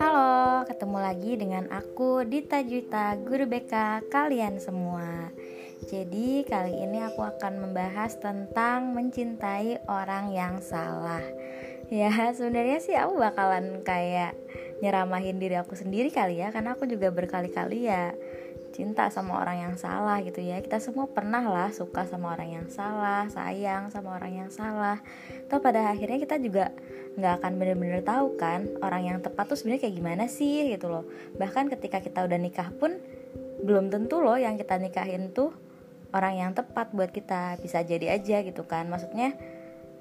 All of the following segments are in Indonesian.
Halo, ketemu lagi dengan aku Dita Juita, guru BK kalian semua. Jadi, kali ini aku akan membahas tentang mencintai orang yang salah. Ya, sebenarnya sih aku bakalan kayak nyeramahin diri aku sendiri kali ya, karena aku juga berkali-kali ya cinta sama orang yang salah gitu ya. Kita semua pernah lah suka sama orang yang salah sayang sama orang yang salah. Atau pada akhirnya kita juga nggak akan bener-bener tahu kan orang yang tepat tuh sebenarnya kayak gimana sih gitu loh. Bahkan ketika kita udah nikah pun belum tentu loh yang kita nikahin tuh orang yang tepat buat kita. Bisa jadi aja gitu kan. Maksudnya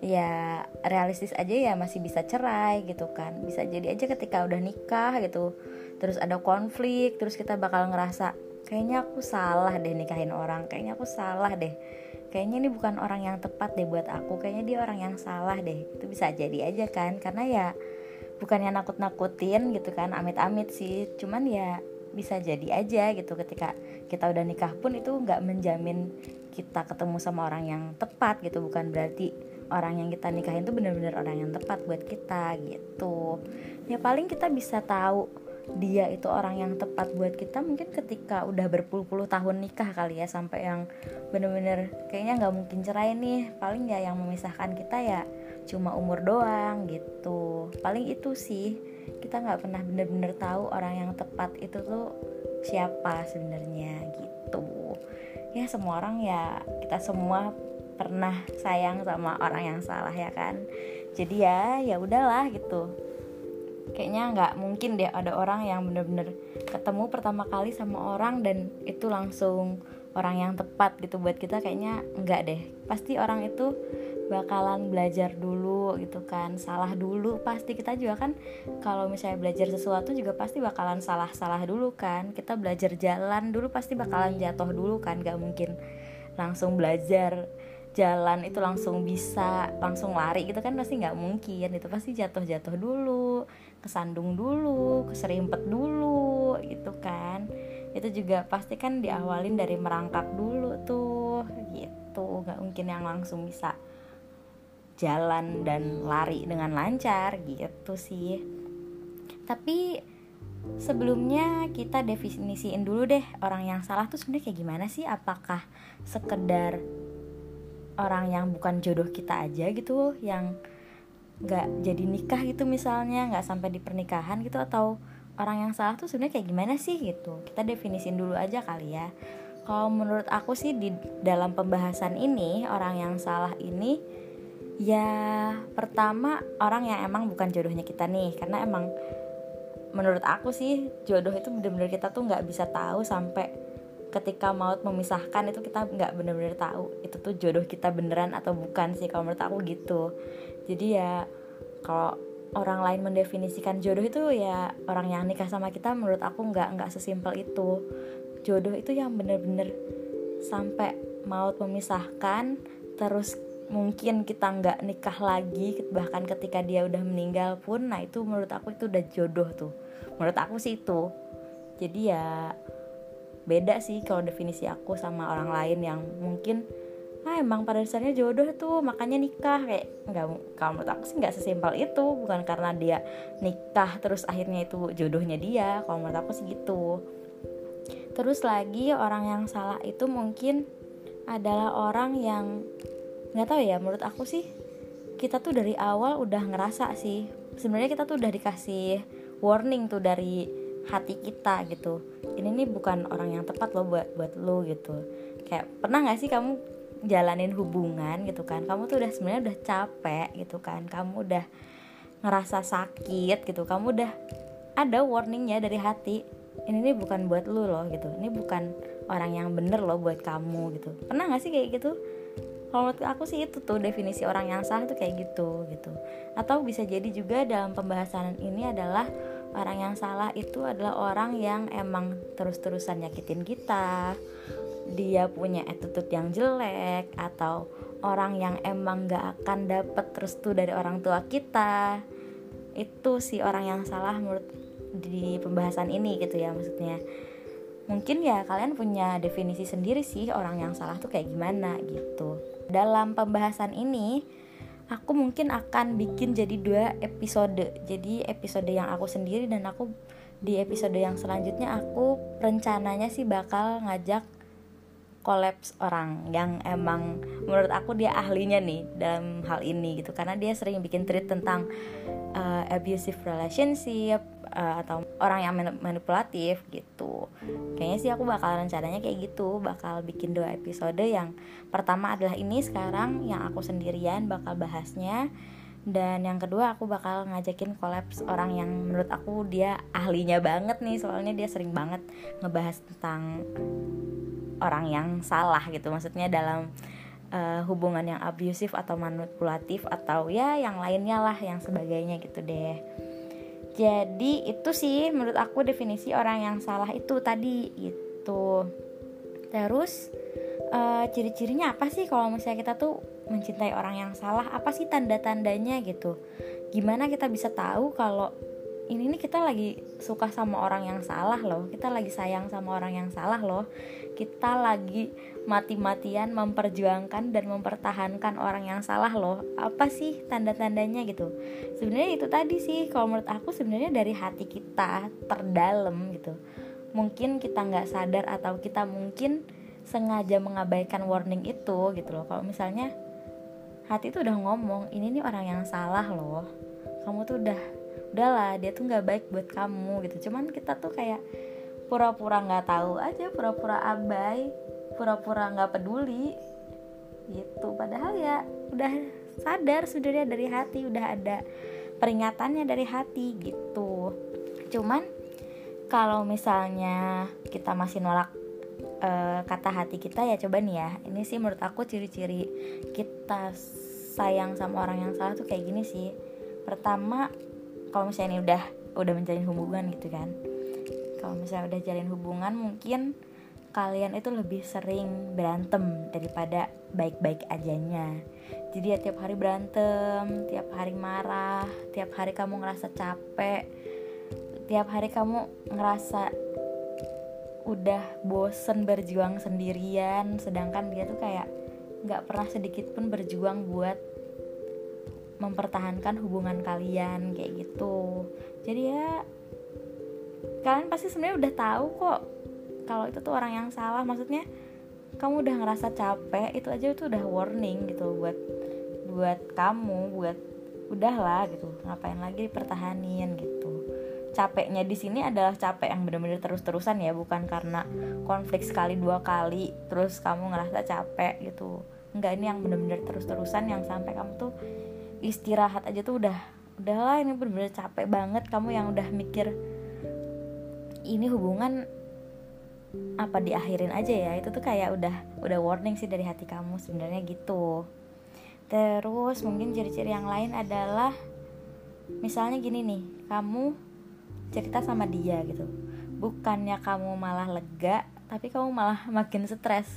ya realistis aja ya masih bisa cerai gitu kan. Bisa jadi aja ketika udah nikah gitu terus ada konflik terus kita bakal ngerasa kayaknya aku salah deh nikahin orang. Kayaknya aku salah deh. Kayaknya ini bukan orang yang tepat deh buat aku. Kayaknya dia orang yang salah deh. Itu bisa jadi aja kan. Karena ya bukannya nakut-nakutin gitu kan. Amit-amit sih. Cuman ya bisa jadi aja gitu. Ketika kita udah nikah pun itu nggak menjamin kita ketemu sama orang yang tepat gitu. Bukan berarti orang yang kita nikahin tuh bener-bener orang yang tepat buat kita gitu. Ya paling kita bisa tahu dia itu orang yang tepat buat kita mungkin ketika udah berpuluh-puluh tahun nikah kali ya sampai yang bener-bener kayaknya nggak mungkin cerai nih. Paling ya yang memisahkan kita ya cuma umur doang gitu. Paling itu sih kita nggak pernah bener-bener tahu orang yang tepat itu tuh siapa sebenarnya gitu. Ya semua orang ya kita semua pernah sayang sama orang yang salah ya kan? Jadi ya ya udahlah gitu kayaknya nggak mungkin deh ada orang yang bener-bener ketemu pertama kali sama orang dan itu langsung orang yang tepat gitu. Buat kita kayaknya enggak deh. Pasti orang itu bakalan belajar dulu gitu kan. Salah dulu pasti. Kita juga kan kalau misalnya belajar sesuatu juga pasti bakalan salah-salah dulu kan. Kita belajar jalan dulu pasti bakalan jatuh dulu kan. Gak mungkin langsung belajar jalan itu langsung bisa langsung lari gitu kan pasti nggak mungkin. Itu pasti jatuh-jatuh dulu kesandung dulu keserimpet dulu gitu kan. Itu juga pasti kan diawalin dari merangkak dulu tuh gitu. Nggak mungkin yang langsung bisa jalan dan lari dengan lancar gitu sih. Tapi sebelumnya kita definisiin dulu deh orang yang salah tuh sebenarnya kayak gimana sih? Apakah sekedar orang yang bukan jodoh kita aja gitu yang nggak jadi nikah gitu misalnya nggak sampai di pernikahan gitu atau orang yang salah tuh sebenarnya kayak gimana sih gitu? Kita definisin dulu aja kali ya. Kalau menurut aku sih di dalam pembahasan ini orang yang salah ini ya pertama orang yang emang bukan jodohnya kita nih. Karena emang menurut aku sih jodoh itu bener-bener kita tuh nggak bisa tahu sampai ketika maut memisahkan itu kita nggak bener-bener tahu itu tuh jodoh kita beneran atau bukan sih. Kalau menurut aku gitu jadi ya kalau orang lain mendefinisikan jodoh itu ya orang yang nikah sama kita menurut aku nggak nggak sesimpel itu. Jodoh itu yang bener-bener sampai maut memisahkan terus mungkin kita nggak nikah lagi bahkan ketika dia udah meninggal pun nah itu menurut aku itu udah jodoh tuh. Menurut aku sih itu. Jadi ya beda sih kalau definisi aku sama orang lain yang mungkin ah emang pada dasarnya jodoh tuh makanya nikah kayak nggak kalau menurut sih nggak sesimpel itu bukan karena dia nikah terus akhirnya itu jodohnya dia kalau menurut aku sih gitu. Terus lagi orang yang salah itu mungkin adalah orang yang nggak tahu ya menurut aku sih kita tuh dari awal udah ngerasa sih sebenarnya kita tuh udah dikasih warning tuh dari hati kita gitu. Ini nih bukan orang yang tepat loh buat buat lo gitu. Kayak pernah nggak sih kamu jalanin hubungan gitu kan. Kamu tuh udah sebenarnya udah capek gitu kan. Kamu udah ngerasa sakit gitu. Kamu udah ada warningnya dari hati. Ini nih bukan buat lo loh gitu. Ini bukan orang yang bener loh buat kamu gitu. Pernah nggak sih kayak gitu? Kalau menurut aku sih itu tuh definisi orang yang salah tuh kayak gitu gitu. Atau bisa jadi juga dalam pembahasan ini adalah orang yang salah itu adalah orang yang emang terus-terusan nyakitin kita dia punya attitude yang jelek atau orang yang emang gak akan dapet restu dari orang tua kita itu sih orang yang salah menurut di pembahasan ini gitu ya maksudnya. Mungkin ya kalian punya definisi sendiri sih orang yang salah tuh kayak gimana gitu. Dalam pembahasan ini aku mungkin akan bikin jadi dua episode. Jadi episode yang aku sendiri dan aku di episode yang selanjutnya aku rencananya sih bakal ngajak kolaps orang yang emang menurut aku dia ahlinya nih dalam hal ini gitu. Karena dia sering bikin tweet tentang uh, abusive relationship uh, atau orang yang manipulatif gitu. Kayaknya sih aku bakal rencananya kayak gitu bakal bikin dua episode yang pertama adalah ini sekarang yang aku sendirian bakal bahasnya dan yang kedua aku bakal ngajakin kolaps orang yang menurut aku dia ahlinya banget nih. Soalnya dia sering banget ngebahas tentang orang yang salah gitu. Maksudnya dalam uh, hubungan yang abusif atau manipulatif atau ya yang lainnya lah yang sebagainya gitu deh. Jadi itu sih menurut aku definisi orang yang salah itu tadi itu terus uh, ciri-cirinya apa sih kalau misalnya kita tuh mencintai orang yang salah apa sih tanda-tandanya gitu? Gimana kita bisa tahu kalau ini nih kita lagi suka sama orang yang salah loh kita lagi sayang sama orang yang salah loh. Kita lagi mati-matian memperjuangkan dan mempertahankan orang yang salah loh. Apa sih tanda-tandanya gitu? Sebenarnya itu tadi sih kalau menurut aku sebenarnya dari hati kita terdalam gitu. Mungkin kita nggak sadar atau kita mungkin sengaja mengabaikan warning itu gitu loh. Kalau misalnya hati itu udah ngomong ini nih orang yang salah loh. Kamu tuh udah udahlah dia tuh nggak baik buat kamu gitu. Cuman kita tuh kayak pura-pura nggak tahu aja pura-pura abai pura-pura nggak peduli gitu. Padahal ya udah sadar sebenarnya dari hati udah ada peringatannya dari hati gitu. Cuman kalau misalnya kita masih nolak uh, kata hati kita ya coba nih ya. Ini sih menurut aku ciri-ciri kita sayang sama orang yang salah tuh kayak gini sih. Pertama kalau misalnya ini udah udah menjalin hubungan gitu kan. Kalau misalnya udah jalin hubungan mungkin kalian itu lebih sering berantem daripada baik-baik ajanya. Jadi ya tiap hari berantem tiap hari marah tiap hari kamu ngerasa capek tiap hari kamu ngerasa udah bosen berjuang sendirian sedangkan dia tuh kayak nggak pernah sedikit pun berjuang buat mempertahankan hubungan kalian kayak gitu. Jadi ya kalian pasti sebenarnya udah tahu kok kalau itu tuh orang yang salah. Maksudnya kamu udah ngerasa capek itu aja itu udah warning gitu buat buat kamu buat udahlah gitu ngapain lagi dipertahanin gitu capeknya di sini adalah capek yang bener-bener terus-terusan ya bukan karena konflik sekali dua kali terus kamu ngerasa capek gitu. Enggak ini yang bener-bener terus-terusan yang sampai kamu tuh istirahat aja tuh udah udahlah ini bener-bener capek banget. Kamu yang udah mikir ini hubungan apa diakhirin aja ya? Itu tuh kayak udah udah warning sih dari hati kamu sebenarnya gitu. Terus mungkin ciri-ciri yang lain adalah misalnya gini nih kamu cerita sama dia gitu. Bukannya kamu malah lega tapi kamu malah makin stres.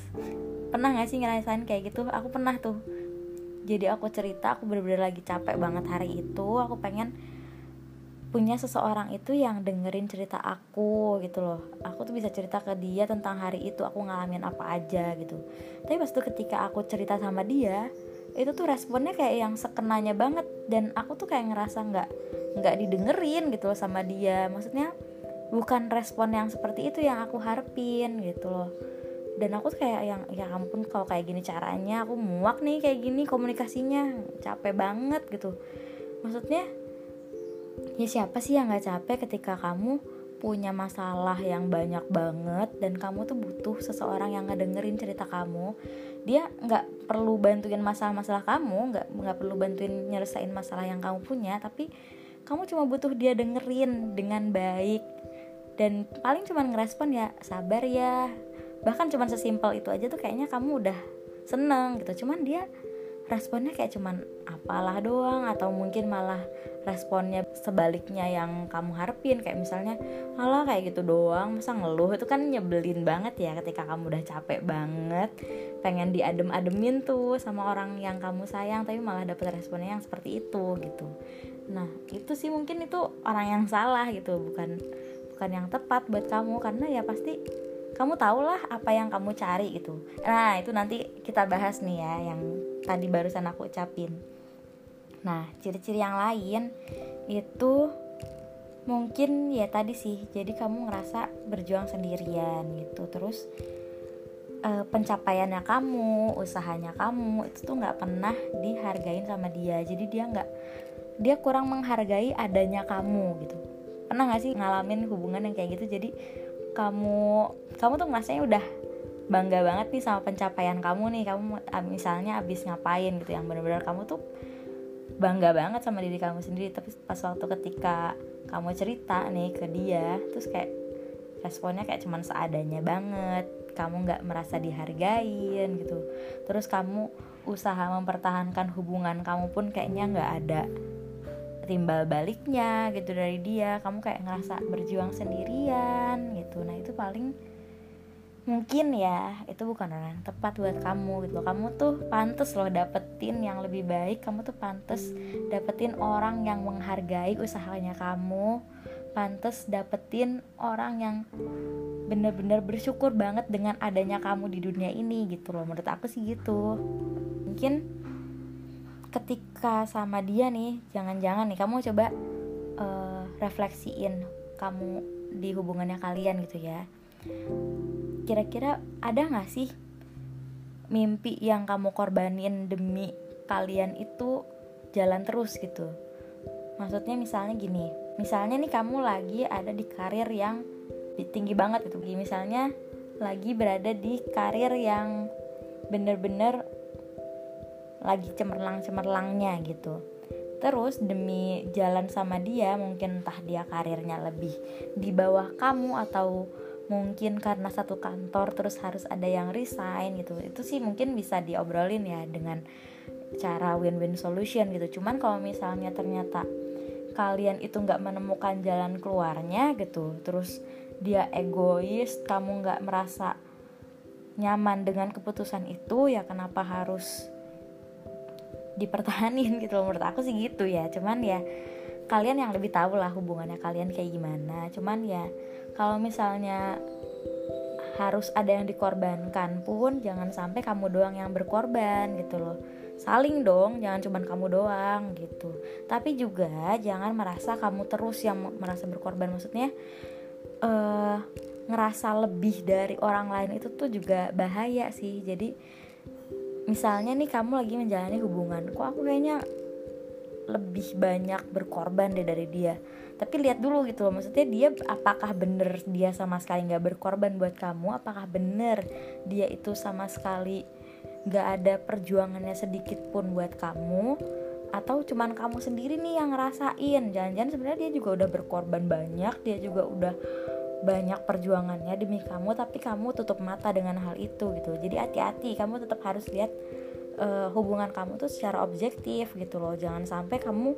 Pernah gak sih ngerasain kayak gitu? Aku pernah tuh. Jadi aku cerita aku bener-bener lagi capek banget hari itu. Aku pengen punya seseorang itu yang dengerin cerita aku gitu loh. Aku tuh bisa cerita ke dia tentang hari itu aku ngalamin apa aja gitu. Tapi pas itu ketika aku cerita sama dia itu tuh responnya kayak yang sekenanya banget. Dan aku tuh kayak ngerasa nggak nggak didengerin gitu loh sama dia. Maksudnya bukan respon yang seperti itu yang aku harapin gitu loh. Dan aku tuh kayak yang ya ampun kalau kayak gini caranya aku muak nih kayak gini komunikasinya. Capek banget gitu. Maksudnya ya siapa sih yang nggak capek ketika kamu punya masalah yang banyak banget dan kamu tuh butuh seseorang yang ngedengerin cerita kamu dia nggak perlu bantuin masalah-masalah kamu nggak nggak perlu bantuin nyelesain masalah yang kamu punya tapi kamu cuma butuh dia dengerin dengan baik. Dan paling cuma ngerespon ya sabar ya. Bahkan cuma sesimpel itu aja tuh kayaknya kamu udah seneng gitu. Cuman dia responnya kayak cuman apalah doang atau mungkin malah responnya sebaliknya yang kamu harapin. Kayak misalnya malah kayak gitu doang. Masa ngeluh? Itu kan nyebelin banget ya ketika kamu udah capek banget. Pengen diadem-ademin tuh sama orang yang kamu sayang tapi malah dapet responnya yang seperti itu gitu. Nah itu sih mungkin itu orang yang salah gitu. Bukan bukan yang tepat buat kamu. Karena ya pasti kamu tahulah apa yang kamu cari gitu. Nah itu nanti kita bahas nih ya yang tadi barusan aku ucapin nah ciri-ciri yang lain itu mungkin ya tadi sih jadi kamu ngerasa berjuang sendirian gitu. Terus uh, pencapaiannya kamu usahanya kamu itu tuh nggak pernah dihargain sama dia. Jadi dia nggak dia kurang menghargai adanya kamu gitu. Pernah nggak sih ngalamin hubungan yang kayak gitu? Jadi kamu kamu tuh ngerasanya udah bangga banget nih sama pencapaian kamu nih. Kamu misalnya abis ngapain gitu yang benar-benar kamu tuh bangga banget sama diri kamu sendiri. Tapi pas waktu ketika kamu cerita nih ke dia terus kayak responnya kayak cuman seadanya banget. Kamu nggak merasa dihargain gitu. Terus kamu usaha mempertahankan hubungan kamu pun kayaknya nggak ada timbal baliknya gitu dari dia. Kamu kayak ngerasa berjuang sendirian gitu. Nah itu paling mungkin ya itu bukan orang yang tepat buat kamu gitu. Loh kamu tuh pantas loh dapetin yang lebih baik. Kamu tuh pantas dapetin orang yang menghargai usahanya kamu. Pantas dapetin orang yang bener-bener bersyukur banget dengan adanya kamu di dunia ini gitu loh. Menurut aku sih gitu. Mungkin ketika sama dia nih jangan-jangan nih kamu coba uh, refleksiin kamu di hubungannya kalian gitu ya kira-kira ada gak sih mimpi yang kamu korbanin demi kalian itu jalan terus gitu? Maksudnya misalnya gini misalnya nih kamu lagi ada di karir yang tinggi banget gitu. Misalnya lagi berada di karir yang bener-bener lagi cemerlang-cemerlangnya gitu. Terus demi jalan sama dia mungkin entah dia karirnya lebih di bawah kamu atau mungkin karena satu kantor terus harus ada yang resign gitu. Itu sih mungkin bisa diobrolin ya dengan cara win-win solution gitu. Cuman kalau misalnya ternyata kalian itu nggak menemukan jalan keluarnya gitu terus dia egois kamu nggak merasa nyaman dengan keputusan itu ya kenapa harus dipertahanin gitu loh. Menurut aku sih gitu ya. Cuman ya kalian yang lebih tahu lah hubungannya kalian kayak gimana. Cuman ya kalau misalnya harus ada yang dikorbankan pun jangan sampai kamu doang yang berkorban gitu loh. Saling dong jangan cuma kamu doang gitu. Tapi juga jangan merasa kamu terus yang merasa berkorban. Maksudnya uh, ngerasa lebih dari orang lain itu tuh juga bahaya sih. Jadi misalnya nih kamu lagi menjalani hubungan kok aku kayaknya lebih banyak berkorban deh dari dia tapi lihat dulu gitu loh maksudnya dia apakah bener dia sama sekali nggak berkorban buat kamu apakah bener dia itu sama sekali nggak ada perjuangannya sedikit pun buat kamu atau cuman kamu sendiri nih yang ngerasain? Jangan-jangan sebenarnya dia juga udah berkorban banyak dia juga udah banyak perjuangannya demi kamu tapi kamu tutup mata dengan hal itu gitu. Jadi hati-hati kamu tetap harus lihat uh, hubungan kamu tuh secara objektif gitu loh. Jangan sampai kamu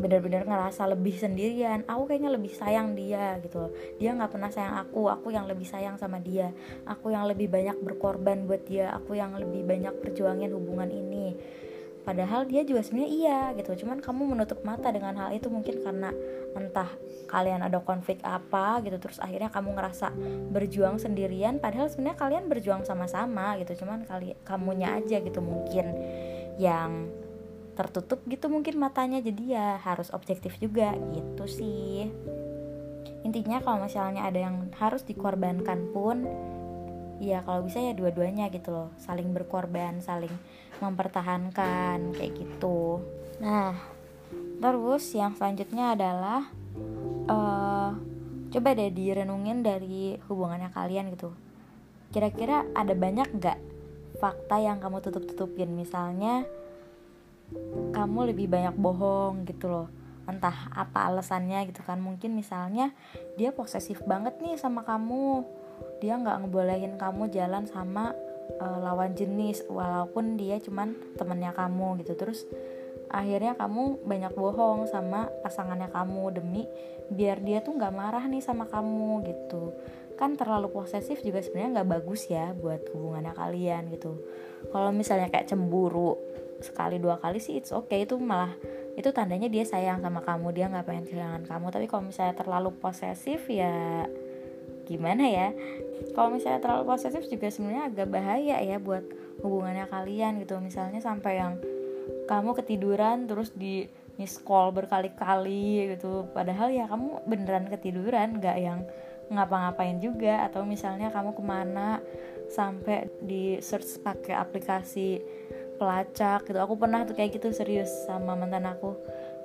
benar-benar ngerasa lebih sendirian. Aku kayaknya lebih sayang dia gitu dia nggak pernah sayang aku aku yang lebih sayang sama dia. Aku yang lebih banyak berkorban buat dia. Aku yang lebih banyak perjuangin hubungan ini. Padahal dia juga sebenarnya iya gitu cuman kamu menutup mata dengan hal itu mungkin karena entah kalian ada konflik apa gitu terus akhirnya kamu ngerasa berjuang sendirian padahal sebenarnya kalian berjuang sama-sama gitu. Cuman kali kamunya aja gitu mungkin yang tertutup gitu mungkin matanya jadi ya harus objektif juga gitu sih. Intinya kalau misalnya ada yang harus dikorbankan pun ya kalau bisa ya dua-duanya gitu loh. Saling berkorban saling mempertahankan kayak gitu. Nah terus yang selanjutnya adalah uh, coba deh direnungin dari hubungannya kalian gitu. Kira-kira ada banyak nggak fakta yang kamu tutup-tutupin? Misalnya kamu lebih banyak bohong gitu loh. Entah apa alasannya gitu kan. Mungkin misalnya dia posesif banget nih sama kamu. Dia nggak ngebolehin kamu jalan sama uh, lawan jenis walaupun dia cuman temennya kamu gitu. Terus akhirnya kamu banyak bohong sama pasangannya kamu demi biar dia tuh nggak marah nih sama kamu gitu. Kan terlalu posesif juga sebenarnya nggak bagus ya buat hubungannya kalian gitu. Kalau misalnya kayak cemburu sekali dua kali sih it's okay. Itu malah itu tandanya dia sayang sama kamu dia nggak pengen kehilangan kamu. Tapi kalau misalnya terlalu posesif ya gimana ya? Kalau misalnya terlalu posesif juga sebenarnya agak bahaya ya buat hubungannya kalian gitu. Misalnya sampai yang kamu ketiduran terus di miss call berkali-kali gitu. Padahal ya kamu beneran ketiduran nggak yang ngapa-ngapain juga. Atau misalnya kamu ke mana sampai di search pakai aplikasi pelacak gitu. Aku pernah tuh kayak gitu serius sama mantan aku.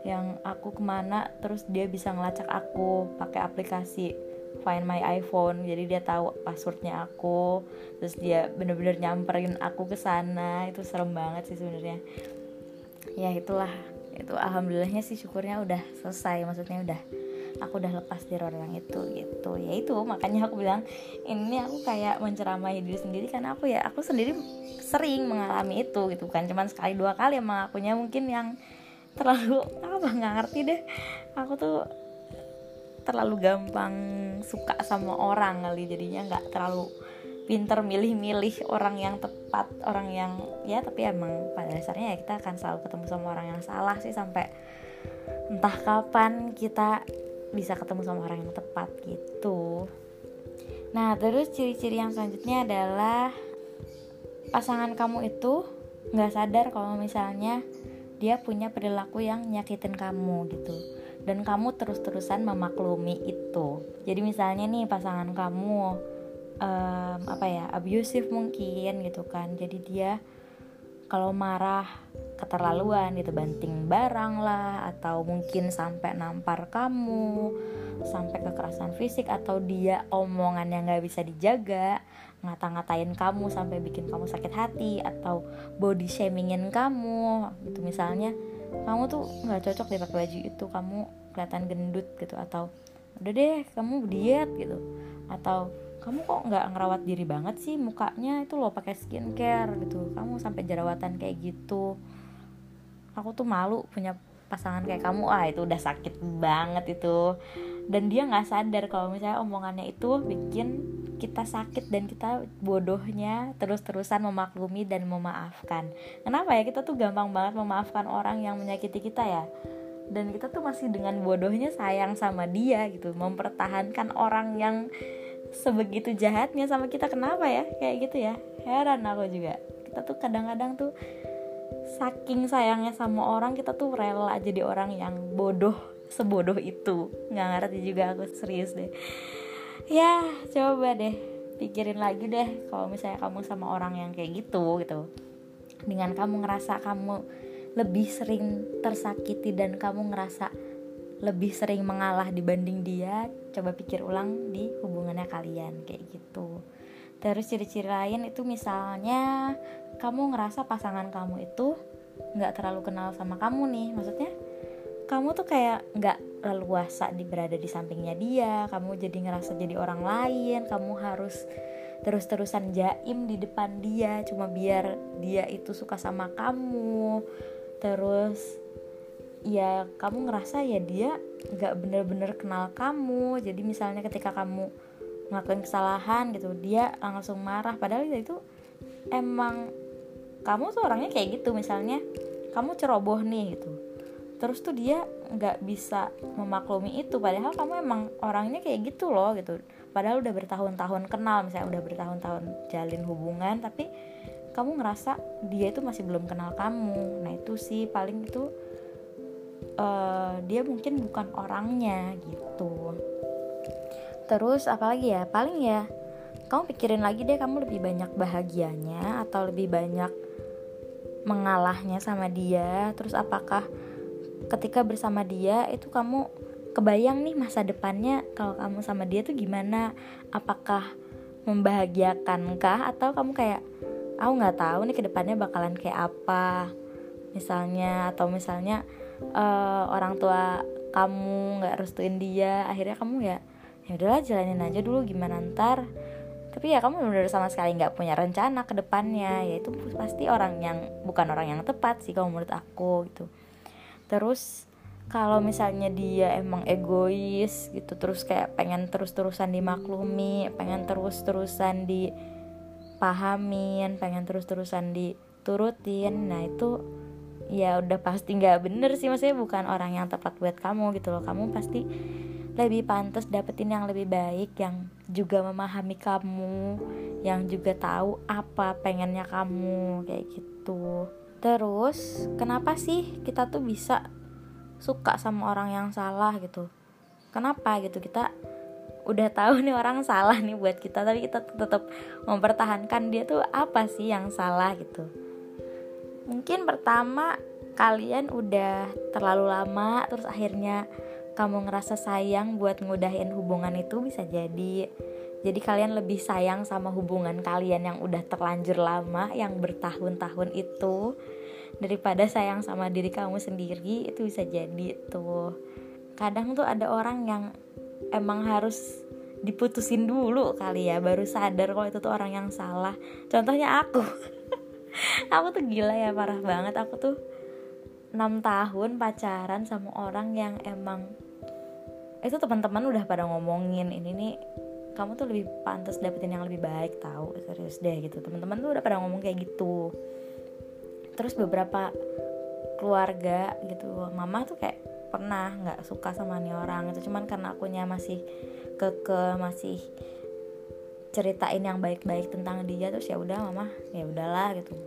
Yang aku ke mana terus dia bisa ngelacak aku pakai aplikasi Find My iPhone. Jadi dia tahu passwordnya aku terus dia bener-bener nyamperin aku ke sana. Itu serem banget sih sebenarnya. Ya itulah. Itu alhamdulillahnya sih syukurnya udah selesai. Maksudnya udah aku udah lepas dari orang itu gitu. Ya itu makanya aku bilang ini aku kayak menceramahi diri sendiri karena aku ya aku sendiri sering mengalami itu gitu. Kan cuman sekali dua kali emang akunya mungkin yang terlalu apa nggak ngerti deh. Aku tuh terlalu gampang suka sama orang kali jadinya nggak terlalu pinter milih-milih orang yang tepat orang yang ya tapi emang pada dasarnya ya kita akan selalu ketemu sama orang yang salah sih sampai entah kapan kita bisa ketemu sama orang yang tepat gitu. Nah terus ciri-ciri yang selanjutnya adalah pasangan kamu itu nggak sadar kalau misalnya dia punya perilaku yang nyakitin kamu gitu. Dan kamu terus-terusan memaklumi itu. Jadi misalnya nih pasangan kamu um, apa ya abusive mungkin gitu kan. Jadi dia kalau marah keterlaluan gitu banting barang lah atau mungkin sampai nampar kamu sampai kekerasan fisik atau dia omongan yang nggak bisa dijaga ngata-ngatain kamu sampai bikin kamu sakit hati atau body shamingin kamu gitu. Misalnya kamu tuh nggak cocok deh pakai baju itu kamu kelihatan gendut gitu atau udah deh kamu diet gitu. Atau kamu kok nggak ngerawat diri banget sih mukanya? Itu loh pakai skincare gitu. Kamu sampai jerawatan kayak gitu aku tuh malu punya pasangan kayak kamu. Ah itu udah sakit banget itu. Dan dia nggak sadar kalau misalnya omongannya itu bikin kita sakit dan kita bodohnya terus-terusan memaklumi dan memaafkan. Kenapa ya? Kita tuh gampang banget memaafkan orang yang menyakiti kita ya. Dan kita tuh masih dengan bodohnya sayang sama dia gitu. Mempertahankan orang yang sebegitu jahatnya sama kita. Kenapa ya? Kayak gitu ya. Heran aku juga. Kita tuh kadang-kadang tuh saking sayangnya sama orang kita tuh rela jadi orang yang bodoh sebodoh itu. Nggak ngerti juga aku serius deh. Ya coba deh pikirin lagi deh kalau misalnya kamu sama orang yang kayak gitu gitu. Dengan kamu ngerasa kamu lebih sering tersakiti dan kamu ngerasa lebih sering mengalah dibanding dia coba pikir ulang di hubungannya kalian kayak gitu. Terus ciri-ciri lain itu misalnya kamu ngerasa pasangan kamu itu nggak terlalu kenal sama kamu nih. Maksudnya kamu tuh kayak nggak leluasa di berada di sampingnya dia. Kamu jadi ngerasa jadi orang lain. Kamu harus terus-terusan jaim di depan dia. Cuma biar dia itu suka sama kamu. Terus ya kamu ngerasa ya dia nggak bener-bener kenal kamu. Jadi misalnya ketika kamu ngelakuin kesalahan gitu dia langsung marah. Padahal itu emang kamu tuh orangnya kayak gitu misalnya kamu ceroboh nih gitu. Terus tuh dia nggak bisa memaklumi itu padahal kamu emang orangnya kayak gitu loh gitu. Padahal udah bertahun-tahun kenal misalnya udah bertahun-tahun jalin hubungan tapi kamu ngerasa dia itu masih belum kenal kamu. Nah itu sih paling itu uh, dia mungkin bukan orangnya gitu. Terus apalagi ya paling ya kamu pikirin lagi deh kamu lebih banyak bahagianya atau lebih banyak mengalahnya sama dia terus apakah ketika bersama dia itu kamu kebayang nih masa depannya kalau kamu sama dia tuh gimana? Apakah membahagiakankah? Atau kamu kayak aku nggak tahu nih ke depannya bakalan kayak apa. Misalnya atau misalnya uh, orang tua kamu nggak restuin dia akhirnya kamu ya ya udahlah jalanin aja dulu gimana ntar tapi ya kamu benar sama sekali nggak punya rencana ke depannya. Ya itu pasti orang yang bukan orang yang tepat sih kalau menurut aku gitu. Terus kalau misalnya dia emang egois gitu terus kayak pengen terus-terusan dimaklumi pengen terus-terusan dipahamin pengen terus-terusan diturutin nah itu ya udah pasti nggak bener sih maksudnya bukan orang yang tepat buat kamu gitu loh. Kamu pasti lebih pantas dapetin yang lebih baik yang juga memahami kamu yang juga tahu apa pengennya kamu kayak gitu. Terus kenapa sih kita tuh bisa suka sama orang yang salah gitu? Kenapa gitu? Kita udah tahu nih orang salah nih buat kita tapi kita tetap mempertahankan dia tuh apa sih yang salah gitu mungkin pertama kalian udah terlalu lama terus akhirnya kamu ngerasa sayang buat ngudahin hubungan itu bisa jadi. Jadi kalian lebih sayang sama hubungan kalian yang udah terlanjur lama yang bertahun-tahun itu daripada sayang sama diri kamu sendiri itu bisa jadi tuh. Kadang tuh ada orang yang emang harus diputusin dulu kali ya baru sadar kalau itu tuh orang yang salah. Contohnya aku aku tuh gila ya parah banget. Aku tuh 6 tahun pacaran sama orang yang emang itu teman-teman udah pada ngomongin ini nih kamu tuh lebih pantas dapetin yang lebih baik tahu serius deh gitu. Teman-teman tuh udah pada ngomong kayak gitu. Terus beberapa keluarga gitu mama tuh kayak pernah nggak suka sama nih orang itu cuman karena akunya masih keke masih ceritain yang baik-baik tentang dia terus ya udah mama ya udahlah gitu.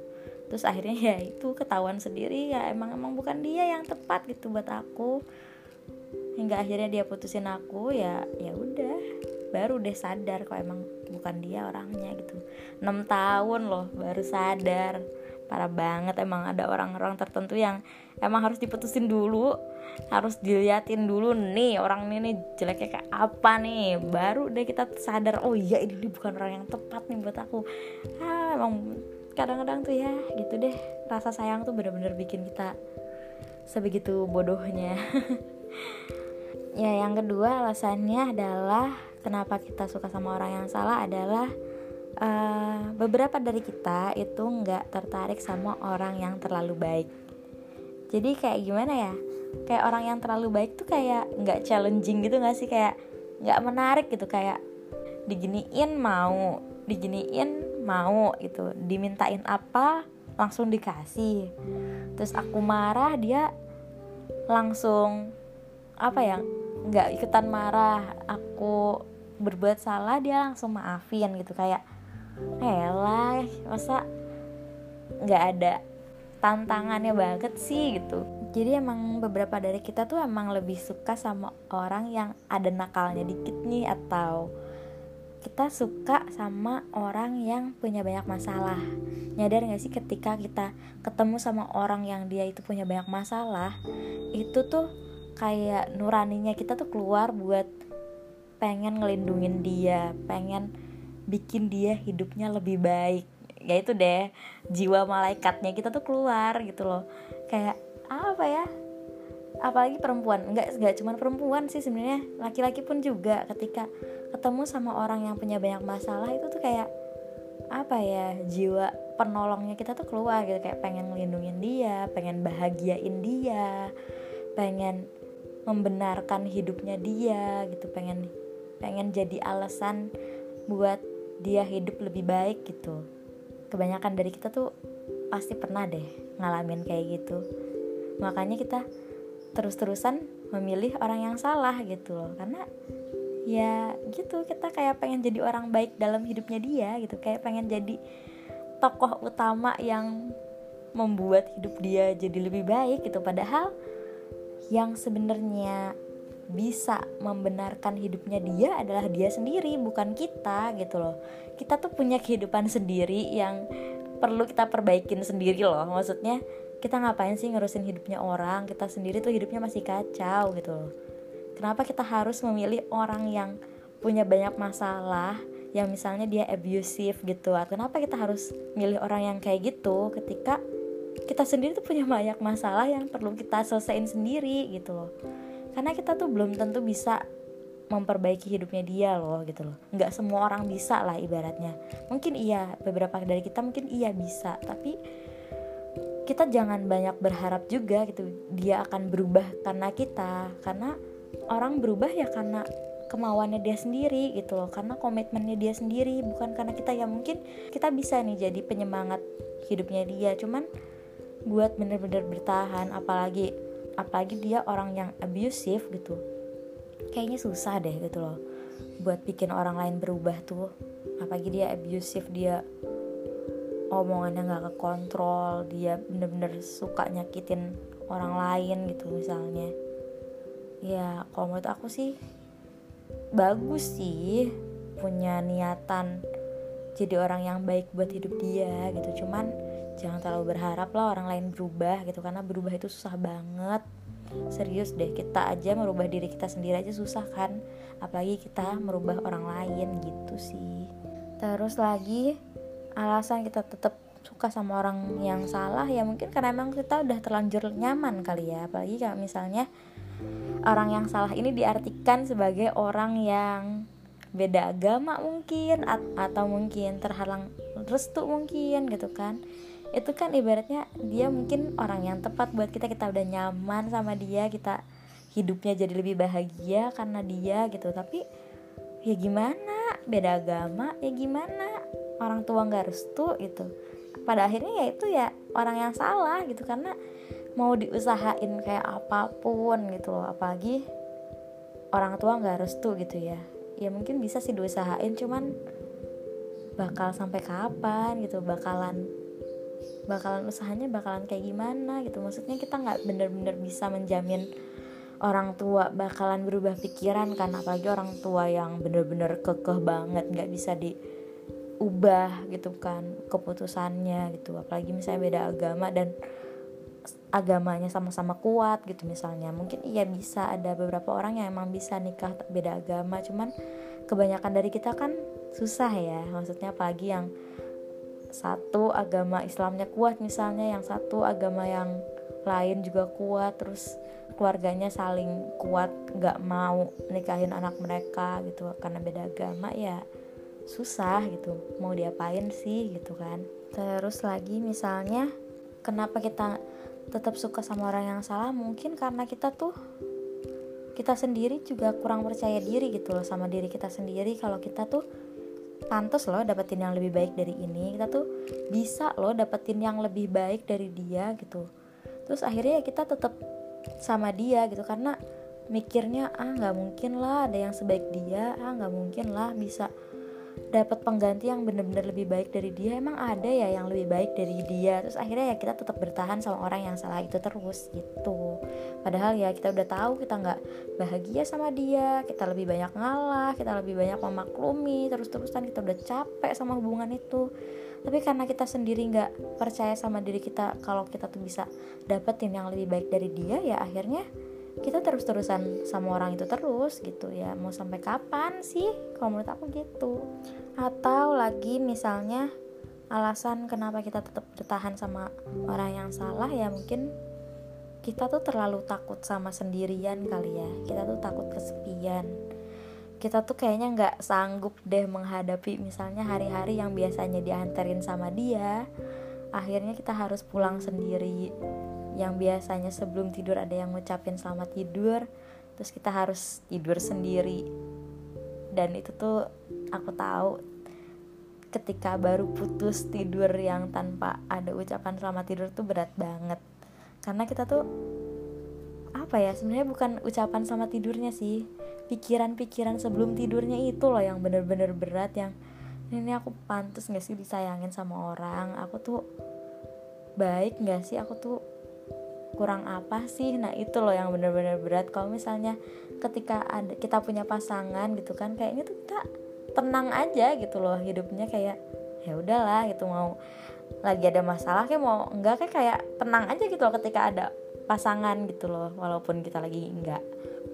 Terus akhirnya ya itu ketahuan sendiri ya emang emang bukan dia yang tepat gitu buat aku. Hingga akhirnya dia putusin aku ya ya udah. Baru deh sadar kok emang bukan dia orangnya gitu. 6 tahun loh baru sadar parah banget emang ada orang-orang tertentu yang emang harus diputusin dulu harus diliatin dulu nih orang ini nih jeleknya kayak apa nih? Baru deh kita sadar oh iya ini, bukan orang yang tepat nih buat aku. Ah emang kadang-kadang tuh ya gitu deh. Rasa sayang tuh bener-bener bikin kita sebegitu bodohnya. Ya yang kedua alasannya adalah kenapa kita suka sama orang yang salah adalah uh, beberapa dari kita itu nggak tertarik sama orang yang terlalu baik. Jadi kayak gimana ya? Kayak orang yang terlalu baik tuh kayak nggak challenging gitu nggak sih? Kayak nggak menarik gitu kayak diginiin mau diginiin mau gitu. Dimintain apa langsung dikasih. Terus aku marah dia langsung apa ya nggak ikutan marah. Aku berbuat salah dia langsung maafin gitu. Kayak elah masa nggak ada tantangannya banget sih gitu. Jadi emang beberapa dari kita tuh emang lebih suka sama orang yang ada nakalnya dikit nih atau kita suka sama orang yang punya banyak masalah. Nyadar gak sih ketika kita ketemu sama orang yang dia itu punya banyak masalah itu tuh kayak nuraninya kita tuh keluar buat pengen ngelindungin dia pengen bikin dia hidupnya lebih baik. Ya itu deh jiwa malaikatnya kita tuh keluar gitu loh. Kayak apa ya? Apalagi perempuan. Nggak nggak cuma perempuan sih sebenarnya. Laki-laki pun juga ketika ketemu sama orang yang punya banyak masalah itu tuh kayak apa ya jiwa penolongnya kita tuh keluar gitu. Kayak pengen ngelindungin dia pengen bahagiain dia pengen membenarkan hidupnya dia gitu. Pengen pengen jadi alasan buat dia hidup lebih baik gitu. Kebanyakan dari kita tuh pasti pernah deh ngalamin kayak gitu. Makanya kita terus-terusan memilih orang yang salah gitu karena ya gitu kita kayak pengen jadi orang baik dalam hidupnya dia gitu. Kayak pengen jadi tokoh utama yang membuat hidup dia jadi lebih baik gitu. Padahal yang sebenarnya bisa membenarkan hidupnya dia adalah dia sendiri bukan kita gitu loh. Kita tuh punya kehidupan sendiri yang perlu kita perbaikin sendiri loh. Maksudnya kita ngapain sih ngurusin hidupnya orang? Kita sendiri tuh hidupnya masih kacau gitu loh. Kenapa kita harus memilih orang yang punya banyak masalah yang misalnya dia abusive gitu? Kenapa kita harus milih orang yang kayak gitu? Ketika kita sendiri tuh punya banyak masalah yang perlu kita selesaiin sendiri gitu loh karena kita tuh belum tentu bisa memperbaiki hidupnya dia loh gitu loh. Nggak semua orang bisa lah ibaratnya. Mungkin iya beberapa dari kita mungkin iya bisa. Tapi kita jangan banyak berharap juga gitu dia akan berubah karena kita. Karena orang berubah ya karena kemauannya dia sendiri gitu loh karena komitmennya dia sendiri bukan karena kita. Ya mungkin kita bisa nih jadi penyemangat hidupnya dia. Cuman buat bener-bener bertahan apalagi apalagi dia orang yang abusive gitu. Kayaknya susah deh gitu loh buat bikin orang lain berubah tuh. Apalagi dia abusive dia omongannya nggak kekontrol dia bener-bener suka nyakitin orang lain gitu misalnya. Ya kalau menurut aku sih bagus sih punya niatan jadi orang yang baik buat hidup dia gitu. Cuman jangan terlalu berharap lah orang lain berubah gitu karena berubah itu susah banget. Serius deh kita aja merubah diri kita sendiri aja susah kan? Apalagi kita merubah orang lain gitu sih. Terus lagi alasan kita tetap suka sama orang yang salah ya mungkin karena emang kita udah terlanjur nyaman kali ya. Apalagi kalau misalnya orang yang salah ini diartikan sebagai orang yang beda agama mungkin atau mungkin terhalang restu mungkin gitu kan itu kan ibaratnya dia mungkin orang yang tepat buat kita. Kita udah nyaman sama dia kita hidupnya jadi lebih bahagia karena dia gitu. Tapi ya gimana? Beda agama ya gimana? Orang tua nggak restu itu pada akhirnya ya itu ya orang yang salah gitu. Karena mau diusahain kayak apa pun gitu loh. Apalagi orang tua nggak restu gitu ya. Ya mungkin bisa sih diusahain cuman bakal sampai kapan gitu? Bakalan bakalan usahanya bakalan kayak gimana gitu. Maksudnya kita nggak bener-bener bisa menjamin orang tua bakalan berubah pikiran kan apalagi orang tua yang bener-bener kekeh banget nggak bisa diubah gitu kan keputusannya gitu. Apalagi misalnya beda agama dan agamanya sama-sama kuat gitu misalnya. Mungkin iya bisa ada beberapa orang yang emang bisa nikah beda agama cuman kebanyakan dari kita kan susah ya. Maksudnya apalagi yang satu agama Islamnya kuat misalnya yang satu agama yang lain juga kuat terus keluarganya saling kuat nggak mau nikahin anak mereka gitu karena beda agama ya susah gitu mau diapain sih gitu kan. Terus lagi misalnya kenapa kita tetap suka sama orang yang salah? Mungkin karena kita tuh kita sendiri juga kurang percaya diri gitu loh sama diri kita sendiri. Kalau kita tuh pantas loh dapetin yang lebih baik dari ini. Kita tuh bisa loh dapetin yang lebih baik dari dia gitu. Terus akhirnya ya kita tetap sama dia gitu. Karena mikirnya ah nggak mungkin lah ada yang sebaik dia. Ah nggak mungkin lah bisa dapat pengganti yang bener-bener lebih baik dari dia emang ada ya yang lebih baik dari dia. Terus akhirnya ya kita tetap bertahan sama orang yang salah itu terus gitu. Padahal ya kita udah tahu kita nggak bahagia sama dia kita lebih banyak ngalah kita lebih banyak memaklumi terus-terusan kita udah capek sama hubungan itu. Tapi karena kita sendiri nggak percaya sama diri kita kalau kita tuh bisa dapetin yang lebih baik dari dia ya akhirnya kita terus-terusan sama orang itu terus gitu ya. Mau sampai kapan sih? Kalau menurut aku gitu. Atau lagi misalnya alasan kenapa kita tetap bertahan sama orang yang salah ya mungkin kita tuh terlalu takut sama sendirian kali ya. Kita tuh takut kesepian. Kita tuh kayaknya nggak sanggup deh menghadapi misalnya hari-hari yang biasanya diantarin sama dia. Akhirnya kita harus pulang sendiri yang biasanya sebelum tidur ada yang ngucapin selamat tidur terus kita harus tidur sendiri. Dan itu tuh aku tahu ketika baru putus tidur yang tanpa ada ucapan selamat tidur tuh berat banget. Karena kita tuh apa ya sebenarnya bukan ucapan selamat tidurnya sih pikiran-pikiran sebelum tidurnya itu loh yang bener-bener berat yang ini aku pantas gak sih disayangin sama orang? Aku tuh baik gak sih? Aku tuh kurang apa sih? Nah itu loh yang bener-bener berat. Kalau misalnya ketika ada kita punya pasangan gitu kan kayaknya tuh kita tenang aja gitu loh hidupnya kayak ya udahlah gitu. Mau lagi ada masalah kayak mau enggak kayak kayak tenang aja gitu loh ketika ada pasangan gitu loh. Walaupun kita lagi enggak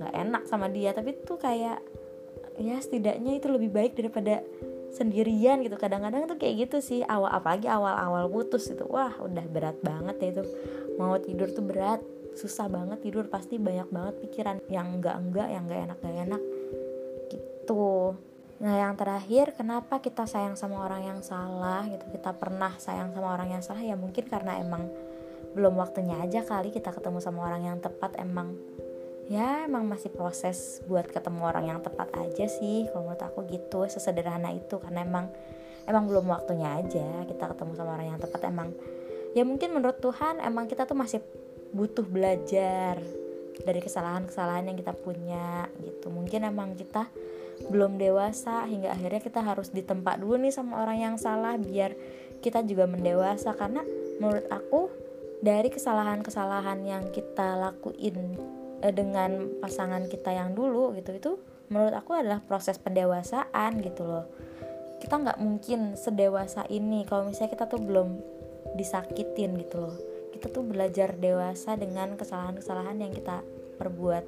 nggak enak sama dia tapi tuh kayak ya setidaknya itu lebih baik daripada sendirian gitu. Kadang-kadang tuh kayak gitu sih awal apalagi awal-awal putus itu wah udah berat banget ya itu mau tidur tuh berat susah banget tidur pasti banyak banget pikiran yang enggak enggak yang enggak enak enggak enak gitu. Nah yang terakhir kenapa kita sayang sama orang yang salah gitu? Kita pernah sayang sama orang yang salah ya mungkin karena emang belum waktunya aja kali kita ketemu sama orang yang tepat emang. Ya emang masih proses buat ketemu orang yang tepat aja sih kalau menurut aku gitu sesederhana itu. Karena emang emang belum waktunya aja kita ketemu sama orang yang tepat emang ya mungkin menurut Tuhan emang kita tuh masih butuh belajar dari kesalahan-kesalahan yang kita punya gitu. Mungkin emang kita belum dewasa hingga akhirnya kita harus ditempat dulu nih sama orang yang salah biar kita juga mendewasa. Karena menurut aku dari kesalahan-kesalahan yang kita lakuin eh, dengan pasangan kita yang dulu gitu itu menurut aku adalah proses pendewasaan gitu loh. Kita nggak mungkin sedewasa ini. Kalau misalnya kita tuh belum disakitin gitu loh. Kita tuh belajar dewasa dengan kesalahan-kesalahan yang kita perbuat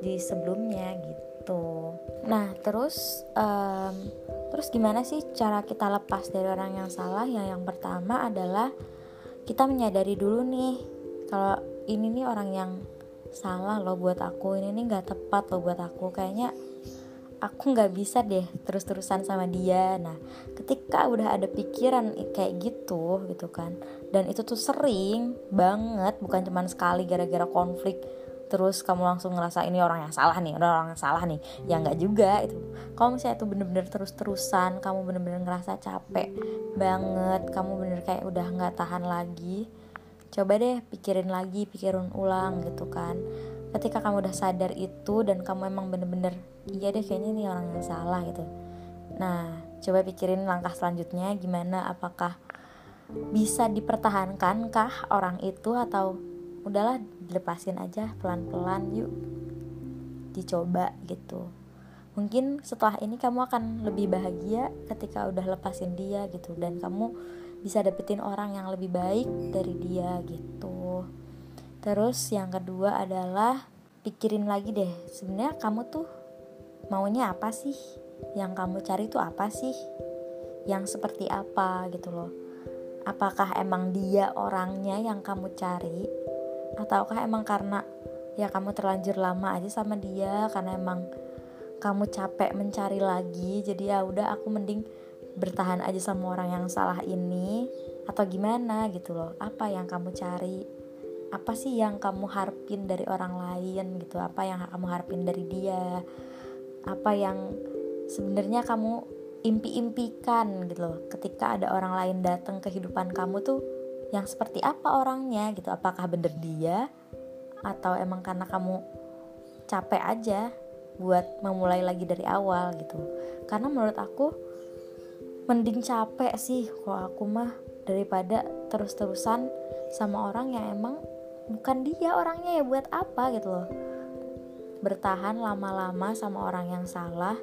di sebelumnya gitu. Nah terus um, terus gimana sih cara kita lepas dari orang yang salah? Yang yang pertama adalah kita menyadari dulu nih kalau ini nih orang yang salah loh buat aku ini nih nggak tepat loh buat aku. Kayaknya aku nggak bisa deh terus-terusan sama dia. Nah ketika udah ada pikiran kayak gitu gitu kan. Dan itu tuh sering banget bukan cuman sekali gara-gara konflik terus kamu langsung ngerasa ini orang yang salah nih orang yang salah nih. Ya nggak juga itu. Kalau misalnya itu bener-bener terus-terusan kamu bener-bener ngerasa capek banget kamu bener kayak udah nggak tahan lagi coba deh pikirin lagi pikirin ulang gitu kan ketika kamu udah sadar itu dan kamu emang bener-bener iya deh kayaknya ini orang yang salah gitu. Nah coba pikirin langkah selanjutnya gimana? Apakah bisa dipertahankan kah orang itu? Atau udahlah dilepasin aja pelan-pelan yuk dicoba gitu. Mungkin setelah ini kamu akan lebih bahagia ketika udah lepasin dia gitu. Dan kamu bisa dapetin orang yang lebih baik dari dia gitu terus yang kedua adalah pikirin lagi deh sebenarnya kamu tuh maunya apa sih? Yang kamu cari tuh apa sih? Yang seperti apa gitu loh. Apakah emang dia orangnya yang kamu cari? Ataukah emang karena ya kamu terlanjur lama aja sama dia karena emang kamu capek mencari lagi jadi ya udah aku mending bertahan aja sama orang yang salah ini? Atau gimana gitu loh? Apa yang kamu cari apa sih yang kamu harapin dari orang lain gitu? Apa yang kamu harapin dari dia? Apa yang sebenarnya kamu impi-impikan gitu loh? Ketika ada orang lain datang ke kehidupan kamu tuh yang seperti apa orangnya gitu? Apakah bener dia? Atau emang karena kamu capek aja buat memulai lagi dari awal gitu? Karena menurut aku mending capek sih. Kalau aku mah daripada terus-terusan sama orang yang emang bukan dia orangnya ya buat apa gitu loh. Bertahan lama-lama sama orang yang salah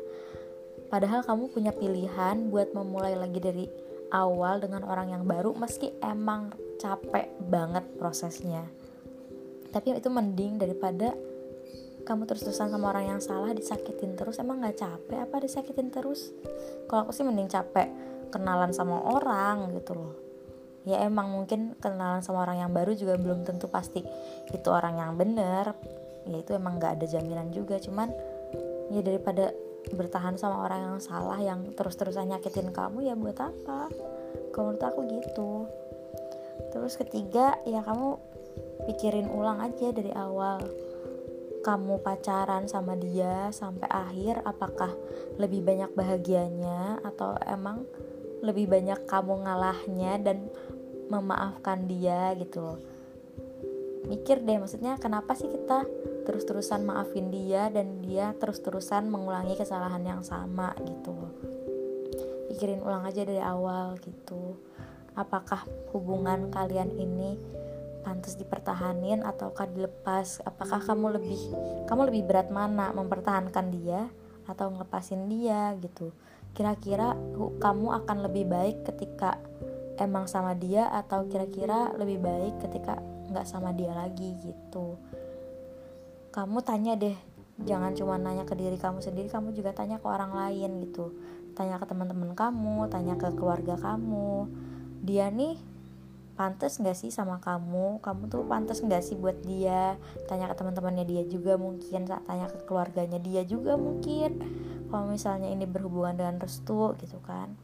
padahal kamu punya pilihan buat memulai lagi dari awal dengan orang yang baru meski emang capek banget prosesnya. Tapi itu mending daripada kamu terus-terusan sama orang yang salah disakitin terus. Emang gak capek apa disakitin terus? Kalau aku sih mending capek kenalan sama orang gitu loh ya emang mungkin kenalan sama orang yang baru juga belum tentu pasti itu orang yang bener. Ya itu emang gak ada jaminan juga. Cuman ya daripada bertahan sama orang yang salah yang terus-terusan nyakitin kamu ya buat apa? Kalau menurut aku gitu. Terus ketiga ya kamu pikirin ulang aja dari awal. Kamu pacaran sama dia sampai akhir apakah lebih banyak bahagianya atau emang lebih banyak kamu ngalahnya dan memaafkan dia gitu mikir deh maksudnya kenapa sih kita terus-terusan maafin dia dan dia terus-terusan mengulangi kesalahan yang sama gitu pikirin ulang aja dari awal gitu. Apakah hubungan kalian ini pantas dipertahanin ataukah dilepas? Apakah kamu lebih kamu lebih berat mana mempertahankan dia atau ngelepasin dia gitu? Kira-kira kamu akan lebih baik ketika emang sama dia atau kira-kira lebih baik ketika nggak sama dia lagi gitu. Kamu tanya deh jangan cuma nanya ke diri kamu sendiri kamu juga tanya ke orang lain gitu. Tanya ke teman-teman kamu tanya ke keluarga kamu. Dia nih pantas nggak sih sama kamu? Kamu tuh pantas nggak sih buat dia? Tanya ke teman-temannya dia juga mungkin tanya ke keluarganya dia juga mungkin. Kalau misalnya ini berhubungan dengan restu gitu kan.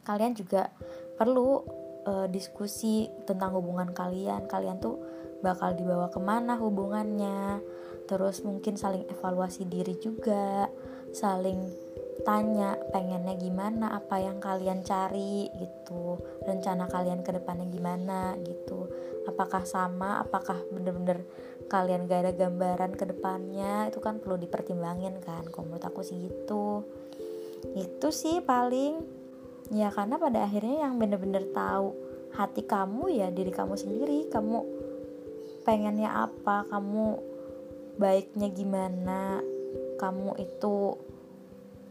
Kalian juga perlu uh, diskusi tentang hubungan kalian. Kalian tuh bakal dibawa ke mana hubungannya. Terus mungkin saling evaluasi diri juga. Saling tanya pengennya gimana apa yang kalian cari gitu. Rencana kalian ke depannya gimana gitu. Apakah sama apakah bener-bener kalian gak ada gambaran ke depannya. Itu kan perlu dipertimbangin kan kalau menurut aku sih gitu. Itu sih paling ya karena pada akhirnya yang bener-bener tahu hati kamu ya diri kamu sendiri. Kamu pengennya apa? Kamu baiknya gimana? Kamu itu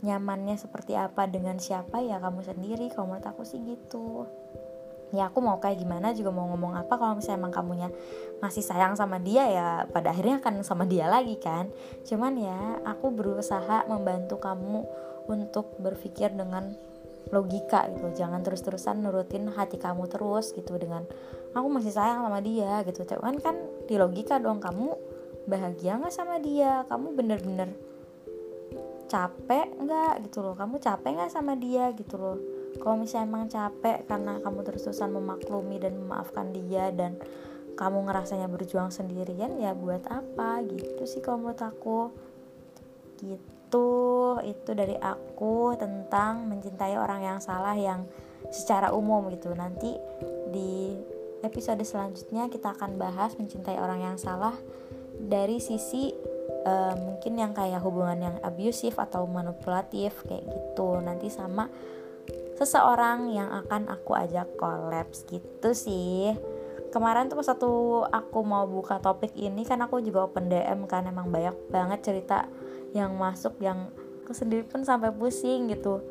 nyamannya seperti apa? Dengan siapa ya kamu sendiri? Kalau menurut aku sih gitu. Ya aku mau kayak gimana? Juga mau ngomong apa? Kalau misalnya emang kamunya masih sayang sama dia ya pada akhirnya akan sama dia lagi kan? Cuman ya aku berusaha membantu kamu untuk berpikir dengan logika gitu. Jangan terus-terusan nurutin hati kamu terus gitu dengan aku masih sayang sama dia gitu. Cuman kan di logika dong kamu bahagia nggak sama dia? Kamu bener-bener capek nggak gitu loh? Kamu capek nggak sama dia gitu loh? Kalau misalnya emang capek karena kamu terus-terusan memaklumi dan memaafkan dia dan kamu ngerasanya berjuang sendirian ya buat apa gitu sih kalau menurut aku? Gitu itu dari aku tentang mencintai orang yang salah yang secara umum gitu. Nanti di episode selanjutnya kita akan bahas mencintai orang yang salah dari sisi uh, mungkin yang kayak hubungan yang abusive atau manipulatif kayak gitu. Nanti sama seseorang yang akan aku ajak kolaps gitu sih. Kemarin tuh satu aku mau buka topik ini kan aku juga open DM kan emang banyak banget cerita yang masuk yang aku sendiri pun sampai pusing gitu.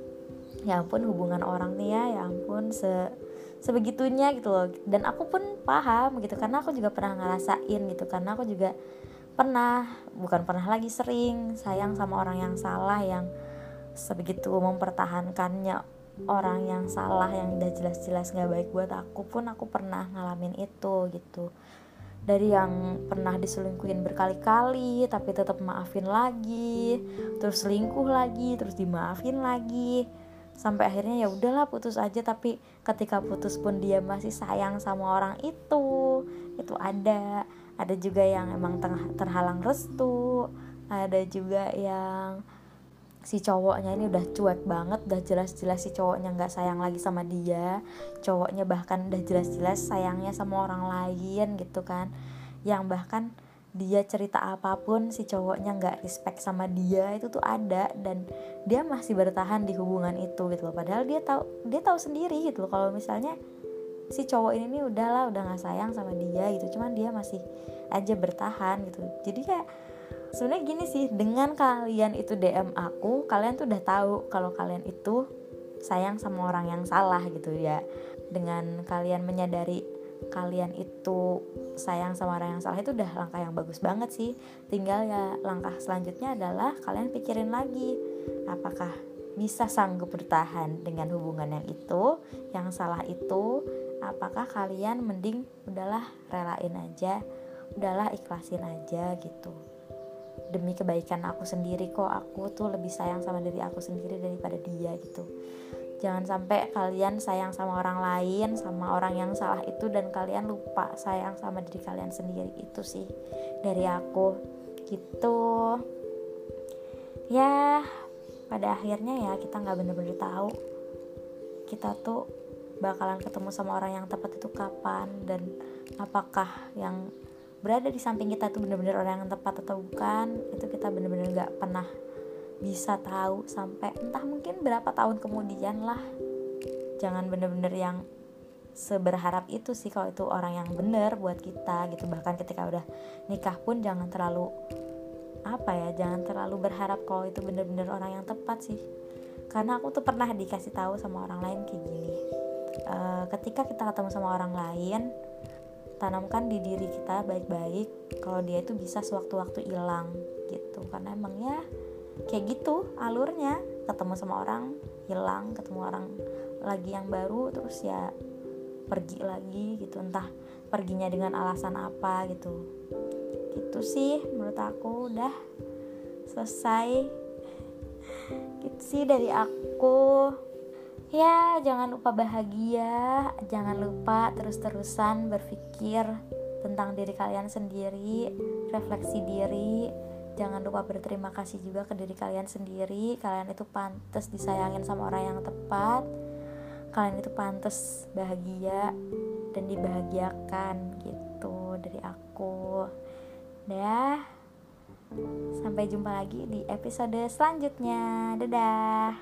Ya ampun hubungan orang nih ya ya ampun se sebegitunya gitu loh. Dan aku pun paham gitu karena aku juga pernah ngerasain gitu karena aku juga pernah bukan pernah lagi sering sayang sama orang yang salah yang sebegitu mempertahankannya orang yang salah yang udah jelas-jelas nggak baik buat aku pun aku pernah ngalamin itu gitu dari yang pernah diselingkuhin berkali-kali tapi tetap maafin lagi terus selingkuh lagi terus dimaafin lagi. Sampai akhirnya ya udahlah putus aja. Tapi ketika putus pun dia masih sayang sama orang itu itu ada. Ada juga yang emang terhalang restu. Ada juga yang si cowoknya ini udah cuek banget udah jelas-jelas si cowoknya nggak sayang lagi sama dia. Cowoknya bahkan udah jelas-jelas sayangnya sama orang lain gitu kan. Yang bahkan dia cerita apa pun si cowoknya nggak respect sama dia itu tuh ada. Dan dia masih bertahan di hubungan itu gitu loh. Padahal dia tahu dia tahu sendiri gitu loh. Kalau misalnya si cowok ini nih udahlah udah nggak sayang sama dia gitu. Cuman dia masih aja bertahan gitu. Jadi kayak sebenarnya gini sih dengan kalian itu DM aku kalian tuh udah tahu kalau kalian itu sayang sama orang yang salah gitu ya. Dengan kalian menyadari kalian itu sayang sama orang yang salah itu udah langkah yang bagus banget sih. Tinggal ya langkah selanjutnya adalah kalian pikirin lagi apakah bisa sanggup bertahan dengan hubungan yang itu yang salah itu. Apakah kalian mending udahlah relain aja udahlah ikhlasin aja gitu demi kebaikan aku sendiri kok aku tuh lebih sayang sama diri aku sendiri daripada dia gitu. Jangan sampai kalian sayang sama orang lain sama orang yang salah itu dan kalian lupa sayang sama diri kalian sendiri itu sih dari aku gitu. Ya pada akhirnya ya kita nggak bener-bener tahu kita tuh bakalan ketemu sama orang yang tepat itu kapan dan apakah yang berada di samping kita itu benar-benar orang yang tepat atau bukan itu kita benar-benar nggak pernah bisa tahu sampai entah mungkin berapa tahun kemudian lah. Jangan bener-bener yang seberharap itu sih kalau itu orang yang bener buat kita gitu. Bahkan ketika udah nikah pun jangan terlalu apa ya jangan terlalu berharap kalau itu bener-bener orang yang tepat sih. Karena aku tuh pernah dikasih tahu sama orang lain kayak gini. E, ketika kita ketemu sama orang lain tanamkan di diri kita baik-baik kalau dia itu bisa sewaktu-waktu hilang gitu. Karena emangnya kayak gitu alurnya. Ketemu sama orang hilang. Ketemu orang lagi yang baru terus ya pergi lagi gitu. Entah perginya dengan alasan apa gitu. Gitu sih menurut aku. Udah selesai. Gitu sih dari aku ya jangan lupa bahagia jangan lupa terus-terusan berpikir tentang diri kalian sendiri refleksi diri. Jangan lupa berterima kasih juga ke diri kalian sendiri. Kalian itu pantas disayangin sama orang yang tepat. Kalian itu pantas bahagia dan dibahagiakan gitu dari aku. Dah. Sampai jumpa lagi di episode selanjutnya. Dadah